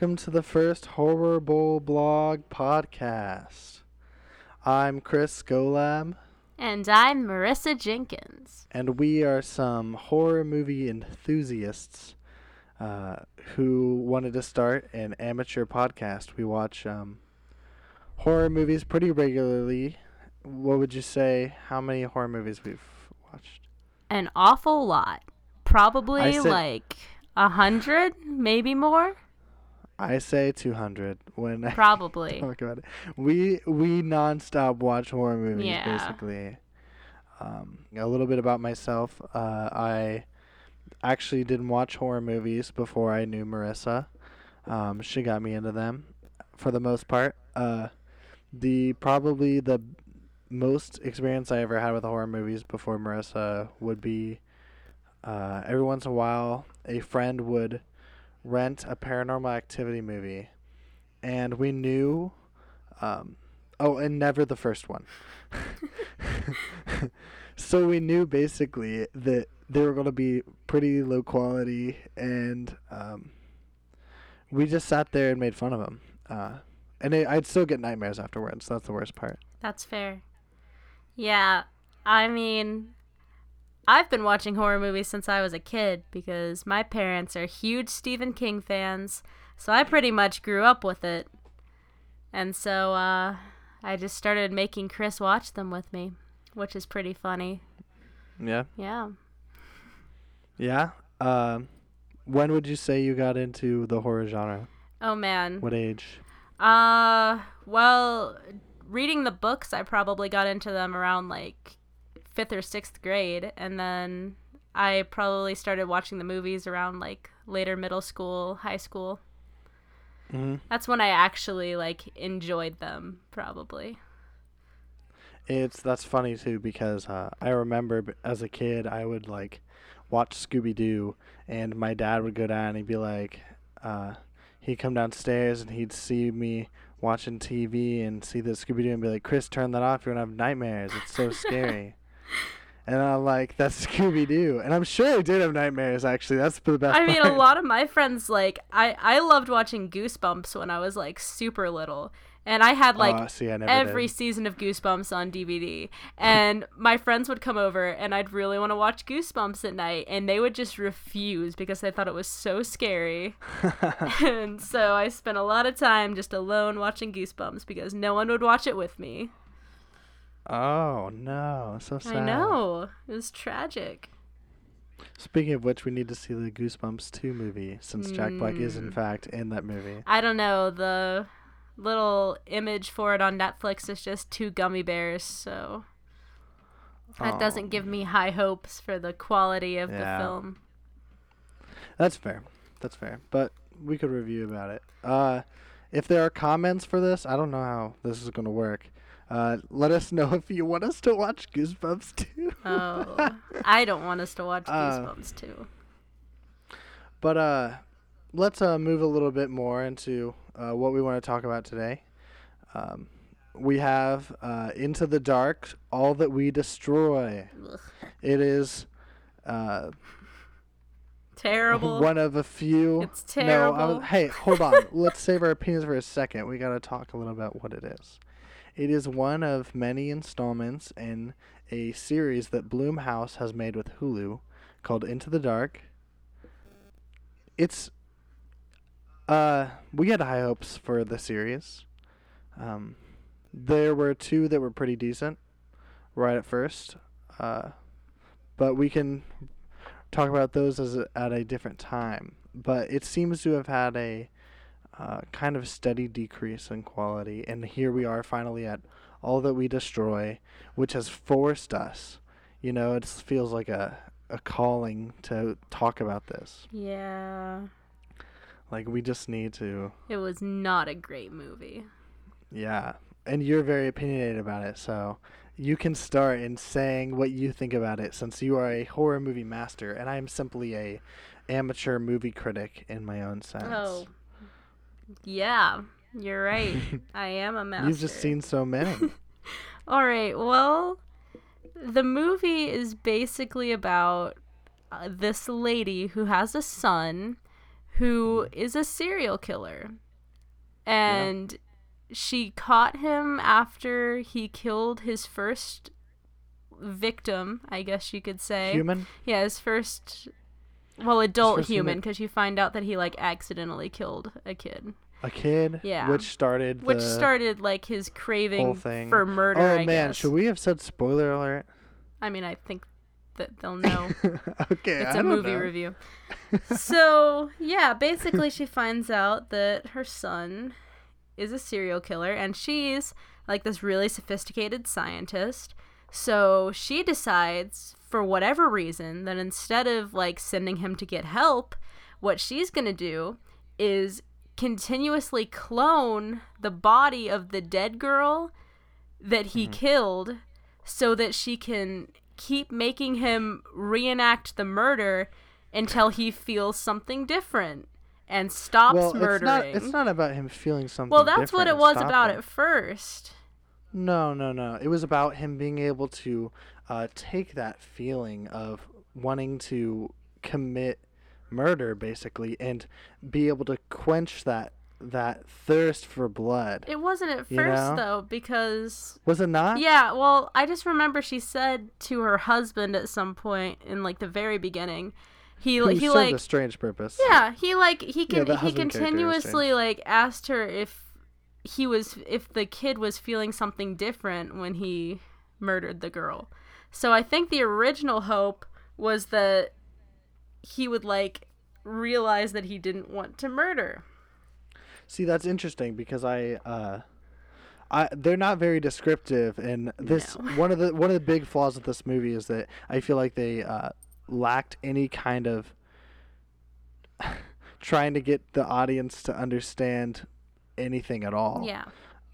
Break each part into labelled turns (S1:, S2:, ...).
S1: Welcome to the first Horror-ble blog podcast. I'm Chris Golab,
S2: And I'm Marissa Jenkins.
S1: and we are some horror movie enthusiasts uh, who wanted to start an amateur podcast. We watch um, horror movies pretty regularly. What would you say? How many horror movies we've watched?
S2: An awful lot. Probably
S1: said-
S2: like a hundred, maybe more.
S1: I say 200 when I
S2: Probably.
S1: talk about it. We we nonstop watch horror movies
S2: Yeah.
S1: basically. Um, a little bit about myself. Uh, I actually didn't watch horror movies before I knew Marissa. Um, she got me into them for the most part. Uh, the probably the most experience I ever had with horror movies before Marissa would be uh, every once in a while a friend would rent a paranormal activity movie and we knew um, oh and never the first one. So we knew basically that they were going to be pretty low quality and um, we just sat there and made fun of them uh, and it, i'd still get nightmares afterwards. That's the worst part.
S2: That's fair. Yeah, I mean, I've been watching horror movies since I was a kid because my parents are huge Stephen King fans, so I pretty much grew up with it. And so uh, I just started making Chris watch them with me, which is pretty funny.
S1: yeah
S2: Yeah.
S1: yeah um, when would you say you got into the horror genre
S2: Oh man.
S1: what age
S2: Uh, well, reading the books, I probably got into them around like fifth or sixth grade, and then I probably started watching the movies around like later middle school, high school.
S1: hmm
S2: That's when I actually like enjoyed them, probably.
S1: It's that's funny too because uh, I remember as a kid I would like watch Scooby Doo and my dad would go down and he'd be like, uh, he'd come downstairs and he'd see me watching TV and see the Scooby Doo and be like, Chris, turn that off. You're gonna have nightmares. It's so scary. and I'm like, that's Scooby Doo, and I'm sure I did have nightmares. Actually, that's the best.
S2: I mean, a lot of my friends like I I loved watching Goosebumps when I was like super little, and I had like
S1: Oh, see, I
S2: every
S1: did.
S2: season of Goosebumps on DVD. And my friends would come over and I'd really want to watch Goosebumps at night and they would just refuse because they thought it was so scary. and so I spent a lot of time just alone watching Goosebumps because no one would watch it with me.
S1: Oh no, so sad.
S2: I know. It was tragic.
S1: Speaking of which, we need to see the Goosebumps 2 movie since Jack Black is in
S2: Mm.
S1: fact in that movie.
S2: I don't know. The little image for it on Netflix is just two gummy bears, so that
S1: Oh.
S2: doesn't give me high hopes for the quality of
S1: Yeah.
S2: the film.
S1: That's fair. That's fair. But we could review about it. Uh, if there are comments for this, I don't know how this is going to work. Uh, let us know if you want us to watch Goosebumps too.
S2: Oh, I don't want us to watch
S1: Uh,
S2: Goosebumps too.
S1: But uh, let's uh, move a little bit more into uh, what we want to talk about today. Um, we have uh, Into the Dark, All That We Destroy.
S2: Ugh.
S1: It is uh,
S2: Terrible.
S1: one of a few.
S2: It's
S1: No,
S2: terrible.
S1: was- hey, hold on. Let's save our opinions for a second. We got to talk a little about what it is. It is one of many installments in a series that Blumhouse has made with Hulu called Into the Dark. It's uh we had high hopes for the series. Um there were two that were pretty decent right at first. Uh but we can talk about those as a, at a different time. But it seems to have had a uh, kind of steady decrease in quality, and here we are finally at all that we destroy, which has forced us. You know, it feels like a a calling to talk about this.
S2: yeah,
S1: Like we just need to,
S2: it was not a great movie.
S1: yeah. And you're very opinionated about it, so you can start in saying what you think about it, since you are a horror movie master, and I am simply a amateur movie critic in my own sense.
S2: Oh, yeah, you're right. I am a master.
S1: You've just seen so many.
S2: All right. Well, the movie is basically about uh, this lady who has a son who is a serial killer. And she caught him after he killed his first victim, I guess you could say.
S1: Human.
S2: Yeah, his first well, adult human because you find out that he like accidentally killed a kid,
S1: A kid.
S2: Yeah.
S1: Which started.
S2: which started like his craving
S1: thing.
S2: for murder.
S1: Oh
S2: I
S1: man,
S2: guess.
S1: should we have said spoiler alert?
S2: I mean, I think that they'll know.
S1: okay.
S2: it's a movie
S1: know.
S2: review. so yeah, basically she finds out that her son is a serial killer and she's like this really sophisticated scientist. So she decides for whatever reason that instead of like sending him to get help, what she's going to do is continuously clone the body of the dead girl that he mm-hmm. killed so that she can keep making him reenact the murder until he feels something different and stops
S1: Well,
S2: murdering.
S1: it's not. It's not about him feeling something.
S2: well, that's what it was about
S1: him.
S2: at first.
S1: No, no, no. It was about him being able to uh, take that feeling of wanting to commit murder, basically, and be able to quench that that thirst for blood.
S2: It wasn't at first
S1: know?
S2: though because
S1: was it not?
S2: yeah, well, I just remember she said to her husband at some point in like the very beginning, he
S1: Who
S2: he like
S1: a strange purpose.
S2: Yeah, he like he can
S1: the
S2: he
S1: husband character is
S2: continuously like asked her if he was if the kid was feeling something different when he murdered the girl. So I think the original hope was that he would like realize that he didn't want to murder.
S1: See, that's interesting because I, uh, I they're not very descriptive, and this
S2: No.
S1: one of the one of the big flaws of this movie is that I feel like they uh, lacked any kind of trying to get the audience to understand anything at all.
S2: Yeah.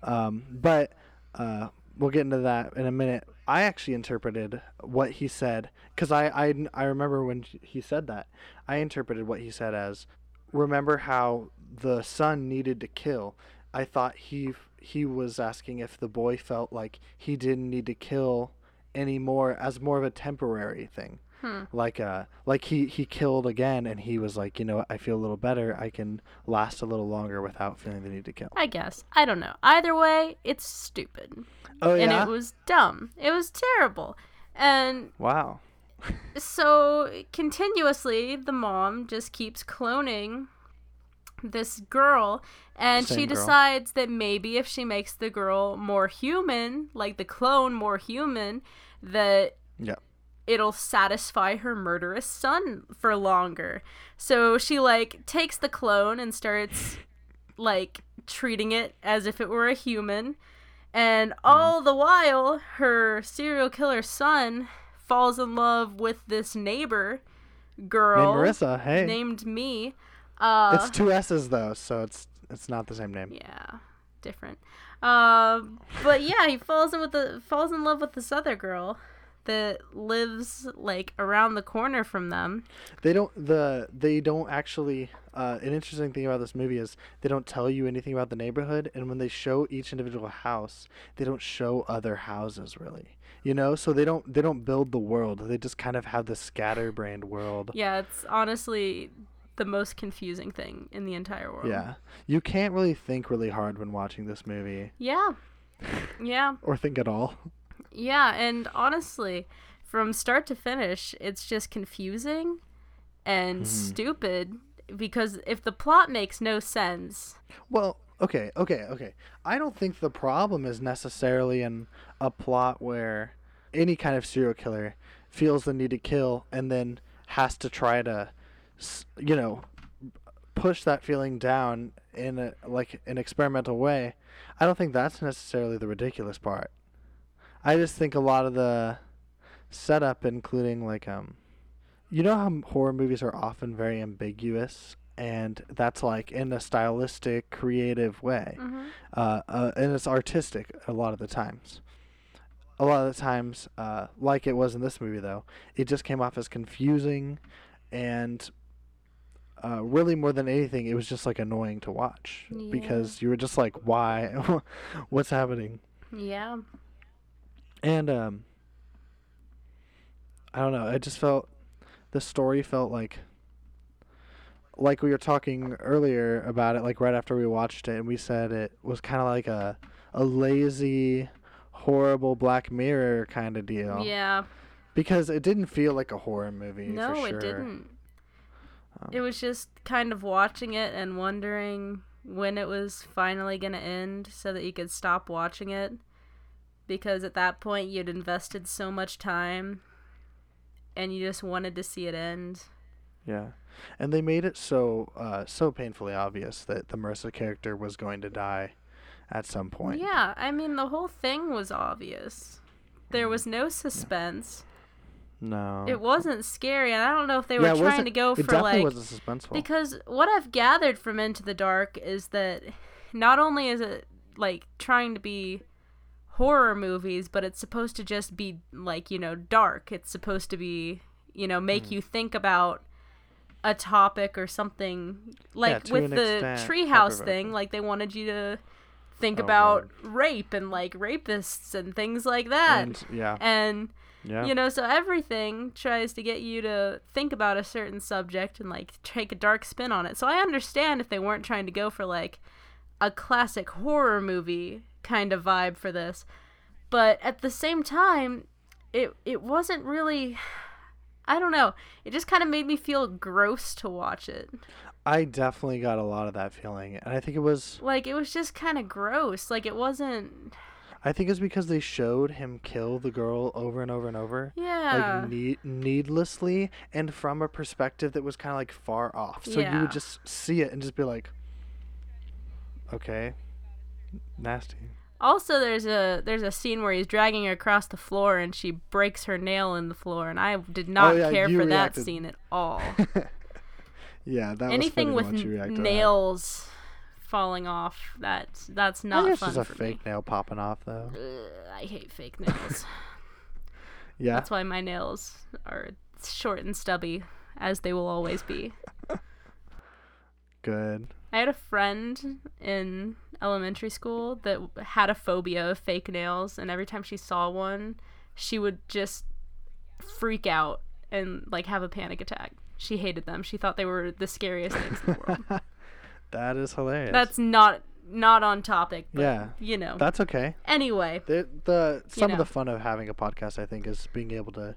S1: Um, but uh, we'll get into that in a minute. I actually interpreted what he said because I, I I remember when he said that. I interpreted what he said as, remember how the son needed to kill. I thought he he was asking if the boy felt like he didn't need to kill anymore as more of a temporary thing.
S2: Hmm.
S1: Like uh like he he killed again and he was like, you know, I feel a little better. I can last a little longer without feeling the need to kill.
S2: I guess. I don't know. Either way, it's stupid.
S1: Oh
S2: And
S1: yeah.
S2: it was dumb. It was terrible. And
S1: wow.
S2: so continuously the mom just keeps cloning this girl and
S1: Same
S2: she
S1: girl.
S2: decides that maybe if she makes the girl more human like the clone more human that
S1: Yeah.
S2: It'll satisfy her murderous son for longer so she like takes the clone and starts like treating it as if it were a human and
S1: Mm-hmm.
S2: all the while her serial killer son falls in love with this neighbor girl
S1: Named Marissa. Hey.
S2: named me uh
S1: it's two S's though, so it's it's not the same name.
S2: yeah different um but yeah he falls in with the falls in love with this other girl that lives like around the corner from them
S1: They don't the they don't actually uh, an interesting thing about this movie is they don't tell you anything about the neighborhood and when they show each individual house, they don't show other houses really. You know, so they don't they don't build the world. They just kind of have this scatterbrained world.
S2: yeah it's honestly the most confusing thing in the entire world
S1: Yeah. You can't really think really hard when watching this movie
S2: yeah yeah
S1: or think at all.
S2: Yeah, and honestly, from start to finish, it's just confusing and
S1: Mm-hmm.
S2: stupid because if the plot makes no sense,
S1: Well, okay, okay, okay. I don't think the problem is necessarily in a plot where any kind of serial killer feels the need to kill and then has to try to, you know, push that feeling down in a, like an experimental way. I don't think that's necessarily the ridiculous part. I just think a lot of the setup, including like um, you know how horror movies are often very ambiguous, and that's like in a stylistic, creative way, uh, uh, and it's artistic a lot of the times. A lot of the times, uh, like it was in this movie, though, it just came off as confusing, and uh, really more than anything, it was just like annoying to watch
S2: Yeah.
S1: because you were just like, why, what's happening?
S2: yeah.
S1: And um I don't know, I just felt the story felt like like we were talking earlier about it, like right after we watched it, and we said it was kind of like a a lazy, horrible Black Mirror kind of deal.
S2: Yeah.
S1: Because it didn't feel like a horror movie.
S2: No,
S1: for
S2: it didn't.
S1: Um,
S2: It was just kind of watching it and wondering when it was finally going to end so that you could stop watching it. Because at that point, you'd invested so much time and you just wanted to see it end.
S1: Yeah, and they made it so uh, so painfully obvious that the Marissa character was going to die at some point.
S2: Yeah, I mean, the whole thing was obvious. There was no suspense.
S1: No.
S2: It wasn't scary, and I don't know if they were
S1: yeah, it
S2: trying to go
S1: It
S2: for
S1: definitely
S2: like
S1: wasn't suspenseful.
S2: Because what I've gathered from Into the Dark is that not only is it like trying to be horror movies, but it's supposed to just be like, you know, dark. It's supposed to be, you know, make
S1: Mm.
S2: you think about a topic or something like
S1: to
S2: with the treehouse thing, like they wanted you to think
S1: Oh,
S2: about rape and like rapists and things like that.
S1: and yeah,
S2: and
S1: yeah.
S2: you know, so everything tries to get you to think about a certain subject and like take a dark spin on it. So I understand if they weren't trying to go for like a classic horror movie kind of vibe for this. But at the same time, it it wasn't really I don't know. It just kind of made me feel gross to watch it.
S1: I definitely got a lot of that feeling, and I think it was.
S2: Like it was just kind of gross. Like it wasn't
S1: I think it's because they showed him kill the girl over and over and over,
S2: yeah.
S1: like need- needlessly, and from a perspective that was kind of like far off. So you would just see it and just be like, "Okay, nasty."
S2: Also, there's a there's a scene where he's dragging her across the floor and she breaks her nail in the floor, and I did not
S1: Oh, yeah,
S2: care for that scene at all.
S1: Yeah, that
S2: Anything
S1: was
S2: with
S1: funny to watch you
S2: n-
S1: react to that.
S2: nails falling off, that's that's
S1: I
S2: not
S1: think it's
S2: fun
S1: just a fake nail popping off, though.
S2: Ugh, I hate fake nails.
S1: Yeah,
S2: That's why my nails are short and stubby, as they will always be.
S1: good.
S2: I had a friend in elementary school that had a phobia of fake nails, and every time she saw one, she would just freak out and like have a panic attack. She hated them. She thought they were the scariest things in the world.
S1: that is hilarious.
S2: That's not not on topic, but
S1: yeah.
S2: you know.
S1: That's okay.
S2: anyway,
S1: The, the some of
S2: know.
S1: the fun of having a podcast, I think, is being able to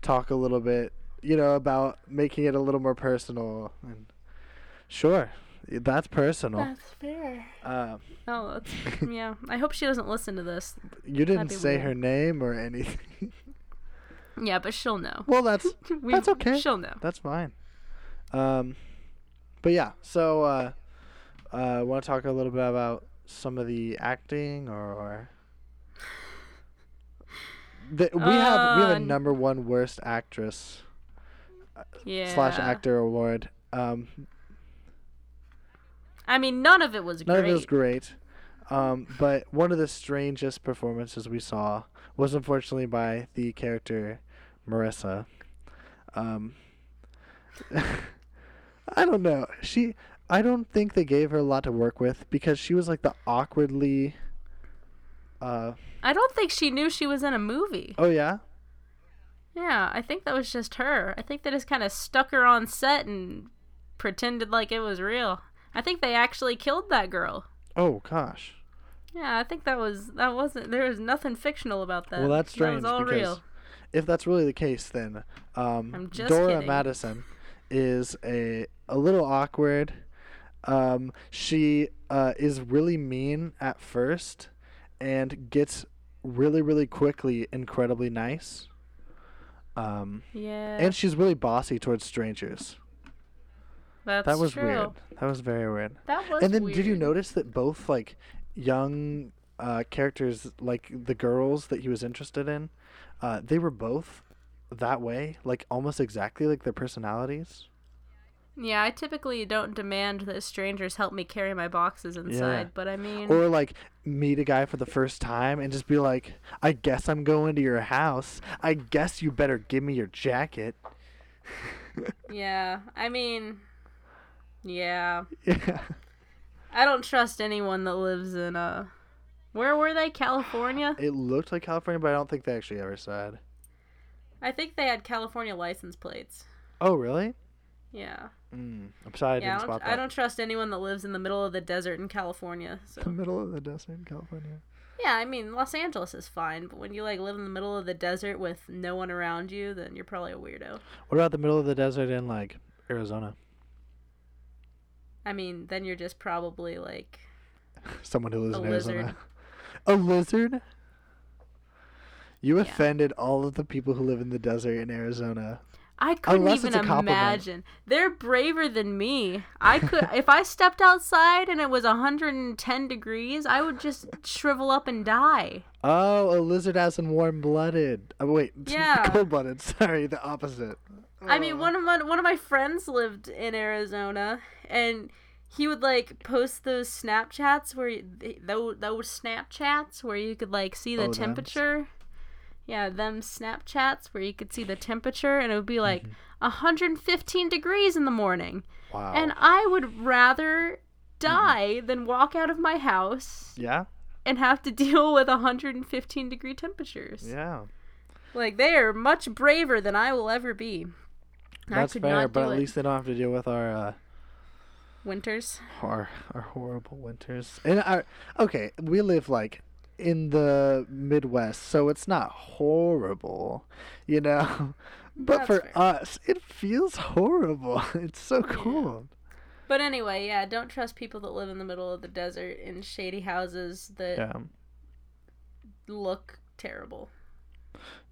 S1: talk a little bit, you know, about making it a little more personal. And sure, that's personal.
S2: that's fair.
S1: Um,
S2: Oh, that's, yeah. I hope she doesn't listen to this.
S1: you didn't say
S2: weird.
S1: her name or anything.
S2: Yeah, but she'll know.
S1: well, that's
S2: We-
S1: That's okay.
S2: She'll know.
S1: that's fine. Um, but yeah, so uh, uh, want to talk a little bit about some of the acting or. or the, we have we have
S2: Uh,
S1: a number one worst actress
S2: Yeah.
S1: slash actor award. Um,
S2: I mean, none of it was
S1: none
S2: great.
S1: None of it was great, um, but one of the strangest performances we saw was unfortunately by the character Marissa. Um, I don't know. She, I don't think they gave her a lot to work with because she was like the awkwardly. Uh,
S2: I don't think she knew she was in a movie.
S1: oh yeah,
S2: Yeah, I think that was just her. I think they just kind of stuck her on set and pretended like it was real. I think they actually killed that girl.
S1: oh gosh.
S2: Yeah, I think that was that wasn't there was nothing fictional about that.
S1: Well, that's
S2: That
S1: strange
S2: was all
S1: because
S2: real.
S1: if that's really the case, then um,
S2: I'm just
S1: Dora
S2: kidding.
S1: Madison is a a little awkward. Um, she uh, is really mean at first, and gets really really quickly incredibly nice. Um,
S2: Yeah,
S1: and she's really bossy towards strangers.
S2: That's
S1: that was
S2: true.
S1: weird. That was very weird.
S2: That was.
S1: and then did you notice that both like young uh, characters, like the girls that he was interested in, uh, they were both that way, like almost exactly like their personalities.
S2: Yeah, I typically don't demand that strangers help me carry my boxes inside, but I mean,
S1: Or like meet a guy for the first time and just be like, "I guess I'm going to your house. I guess you better give me your jacket."
S2: yeah, I mean, yeah,
S1: yeah.
S2: I don't trust anyone that lives in uh, where were they? California?
S1: It looked like California, but I don't think they actually ever said.
S2: I think they had California license plates.
S1: Oh, really?
S2: Yeah.
S1: Mm, I'm sorry I
S2: yeah,
S1: didn't
S2: I don't,
S1: spot that.
S2: I don't trust anyone that lives in the middle of the desert in California.
S1: The middle of the desert in California.
S2: yeah, I mean Los Angeles is fine, but when you like live in the middle of the desert with no one around you, then you're probably a weirdo.
S1: What about the middle of the desert in like Arizona?
S2: I mean, then you're just probably like
S1: Someone who lives
S2: A
S1: in Arizona.
S2: lizard.
S1: A lizard? You
S2: Yeah.
S1: offended all of the people who live in the desert in Arizona.
S2: I couldn't
S1: Unless
S2: even
S1: it's a compliment.
S2: imagine. They're braver than me. I could if I stepped outside and it was 110 degrees, I would just shrivel up and die.
S1: Oh, a lizard as in warm blooded. Oh, wait.
S2: Yeah.
S1: Cold blooded. Sorry, the opposite.
S2: I mean,
S1: Oh.
S2: one of my one of my friends lived in Arizona, and he would like post those Snapchats where you, those those Snapchats where you could like see the
S1: Oh, thems.
S2: temperature. Yeah, them Snapchats where you could see the temperature, and it would be like
S1: Mm-hmm.
S2: 115 degrees in the morning,
S1: Wow.
S2: and I would rather
S1: Mm-hmm.
S2: die than walk out of my house
S1: yeah?
S2: and have to deal with 115 degree temperatures.
S1: Yeah.
S2: Like they are much braver than I will ever be. I
S1: That's fair, but at
S2: it.
S1: least they don't have to deal with our uh,
S2: Winters.
S1: our our horrible winters. And our okay, we live like in the Midwest, so it's not horrible, you know. But
S2: That's
S1: for
S2: fair.
S1: us, it feels horrible. It's so cold.
S2: But anyway, yeah, don't trust people that live in the middle of the desert in shady houses that
S1: Yeah.
S2: look terrible.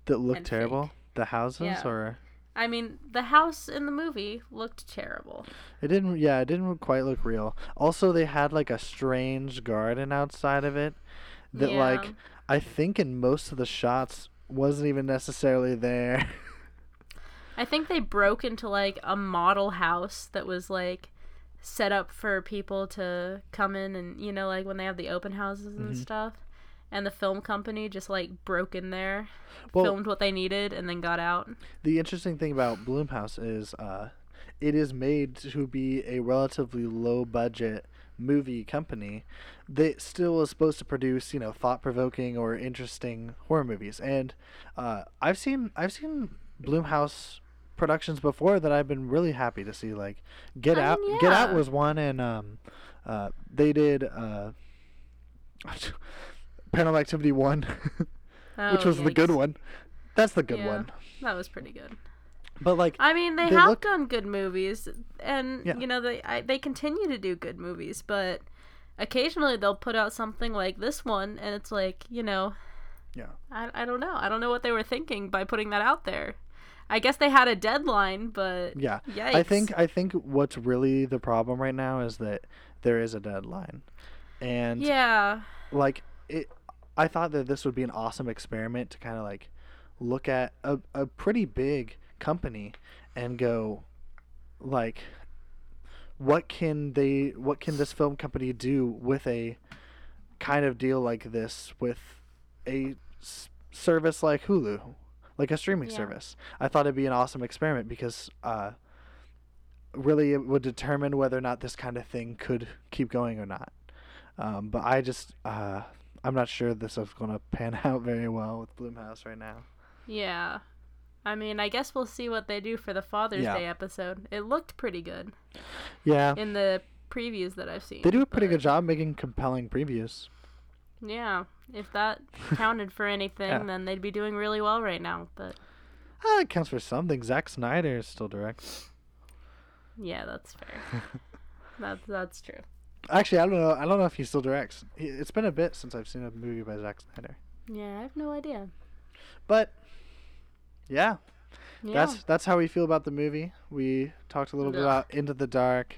S1: That look terrible.
S2: fake.
S1: The houses
S2: Yeah.
S1: or
S2: I mean, the house in the movie looked terrible.
S1: it didn't yeah, it didn't quite look real. Also they had like a strange garden outside of it that
S2: Yeah.
S1: like I think in most of the shots wasn't even necessarily there.
S2: I think they broke into like a model house that was like set up for people to come in and you know like when they have the open houses and
S1: Mhm.
S2: stuff. And the film company just like broke in there,
S1: Well-
S2: filmed what they needed, and then got out.
S1: The interesting thing about Blumhouse is uh, it is made to be a relatively low budget movie company that still is supposed to produce, you know, thought provoking or interesting horror movies. And uh, I've seen I've seen Blumhouse productions before that I've been really happy to see. Like Get
S2: I
S1: Out
S2: mean,
S1: Get Out was one and um, uh, they did uh, Paranormal Activity one, which
S2: Oh,
S1: was the good one. That's the good
S2: Yeah.
S1: one.
S2: That was pretty good.
S1: But like
S2: I mean, they,
S1: They
S2: have
S1: look-
S2: done good movies, and
S1: Yeah.
S2: you know they I, they continue to do good movies, but occasionally they'll put out something like this one, and it's like you know,
S1: Yeah.
S2: I I don't know, I don't know what they were thinking by putting that out there. I guess they had a deadline, but
S1: Yeah.
S2: yikes.
S1: I think I think what's really the problem right now is that there is a deadline. And
S2: yeah,
S1: like it I thought that this would be an awesome experiment to kind of like look at a, a pretty big company and go like what can they what can this film company do with a kind of deal like this with a s- service like Hulu like a streaming
S2: Yeah.
S1: service I thought it'd be an awesome experiment because uh really it would determine whether or not this kind of thing could keep going or not um, but I just uh, I'm not sure this is going to pan out very well with Blumhouse right now.
S2: yeah. I mean, I guess we'll see what they do for the Father's
S1: Yeah.
S2: Day episode. It looked pretty good
S1: Yeah,
S2: in the previews that I've seen.
S1: they do a pretty
S2: but-
S1: good job making compelling previews.
S2: Yeah, if that counted for anything,
S1: Yeah.
S2: then they'd be doing really well right now. But
S1: Ah, it counts for something. Zack Snyder is still directs.
S2: yeah, that's fair. that's that's true.
S1: Actually, I don't know. I don't know if he still directs. He, it's been a bit since I've seen a movie by Zack Snyder.
S2: Yeah, I have no idea.
S1: But yeah,
S2: Yeah.
S1: that's that's how we feel about the movie. We talked a little bit about Into the Dark,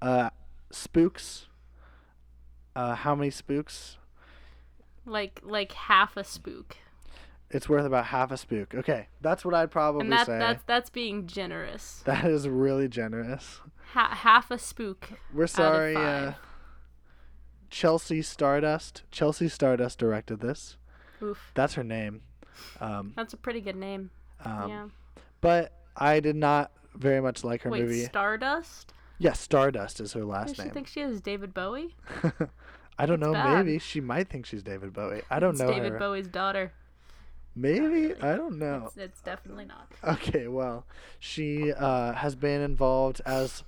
S1: uh, spooks. Uh, how many spooks?
S2: like like half a spook,
S1: It's worth about half a spook. Okay, that's what I'd probably
S2: and that
S1: say.
S2: that's that's being generous.
S1: That is really generous.
S2: Ha- half a spook.
S1: We're sorry, uh. Chelsea Stardust. Chelsea Stardust directed this.
S2: Oof,
S1: That's her name. Um,
S2: that's a pretty good name.
S1: um,
S2: yeah.
S1: But I did not very much like her
S2: Wait,
S1: movie.
S2: Stardust?
S1: yes, Stardust is her
S2: Does
S1: last
S2: she
S1: name.
S2: think she is David Bowie?
S1: I don't
S2: That's
S1: know.
S2: bad.
S1: Maybe she might think she's David Bowie. I don't
S2: it's
S1: know
S2: David
S1: her.
S2: Bowie's daughter.
S1: Maybe I don't know.
S2: It's, it's definitely not.
S1: Okay, well, she uh, has been involved as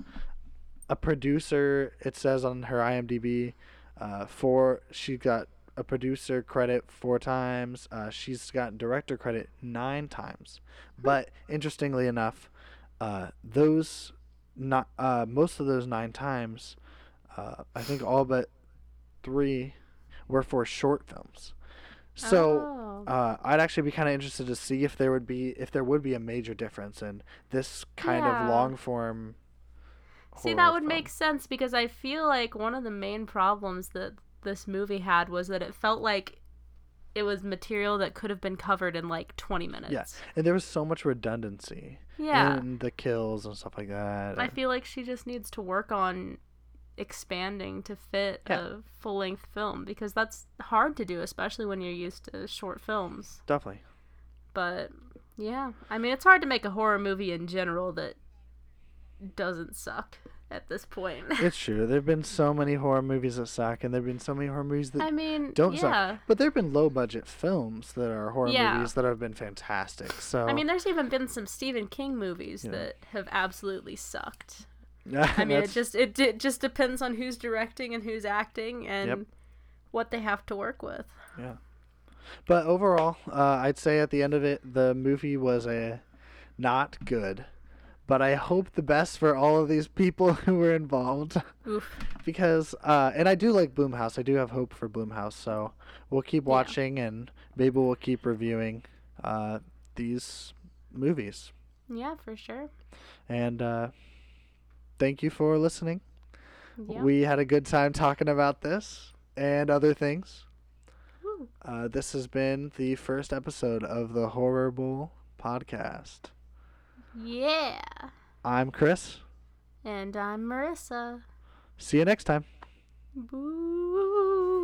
S1: a producer. It says on her IMDb, uh, for she got a producer credit four times. Uh, she's gotten director credit nine times. But interestingly enough, uh, those not uh, most of those nine times, uh, I think all but three were for short films. So
S2: Oh.
S1: uh, I'd actually be kind of interested to see if there would be if there would be a major difference in this kind
S2: Yeah.
S1: of long form.
S2: See, that would make sense because I feel like one of the main problems that this movie had was that it felt like it was material that could have been covered in like 20 minutes.
S1: Yeah, and there was so much redundancy
S2: Yeah.
S1: in the kills and stuff like that.
S2: I feel like she just needs to work on expanding to fit
S1: Yeah.
S2: a full length film because that's hard to do, especially when you're used to short films.
S1: definitely.
S2: But yeah, I mean, it's hard to make a horror movie in general that doesn't suck at this point.
S1: It's true. There've been so many horror movies that suck, and there've been so many horror movies that
S2: I mean,
S1: don't
S2: yeah.
S1: suck. But there've been low budget films that are horror
S2: Yeah.
S1: movies that have been fantastic. So
S2: I mean, there's even been some Stephen King movies
S1: Yeah.
S2: that have absolutely sucked.
S1: I
S2: mean, it just it, it just depends on who's directing and who's acting and
S1: Yep.
S2: what they have to work with.
S1: Yeah. But overall, uh, I'd say at the end of it, the movie was a not good. But I hope the best for all of these people who were involved,
S2: Oof.
S1: because uh, and I do like Blumhouse. I do have hope for Blumhouse, so we'll keep
S2: Yeah.
S1: watching and maybe we'll keep reviewing uh, these movies.
S2: Yeah, for sure.
S1: And uh, thank you for listening.
S2: Yeah.
S1: We had a good time talking about this and other things. Uh, this has been the first episode of the Horror-ble Podcast.
S2: Yeah.
S1: I'm Chris.
S2: And I'm Marissa.
S1: See you next time.
S2: Boo.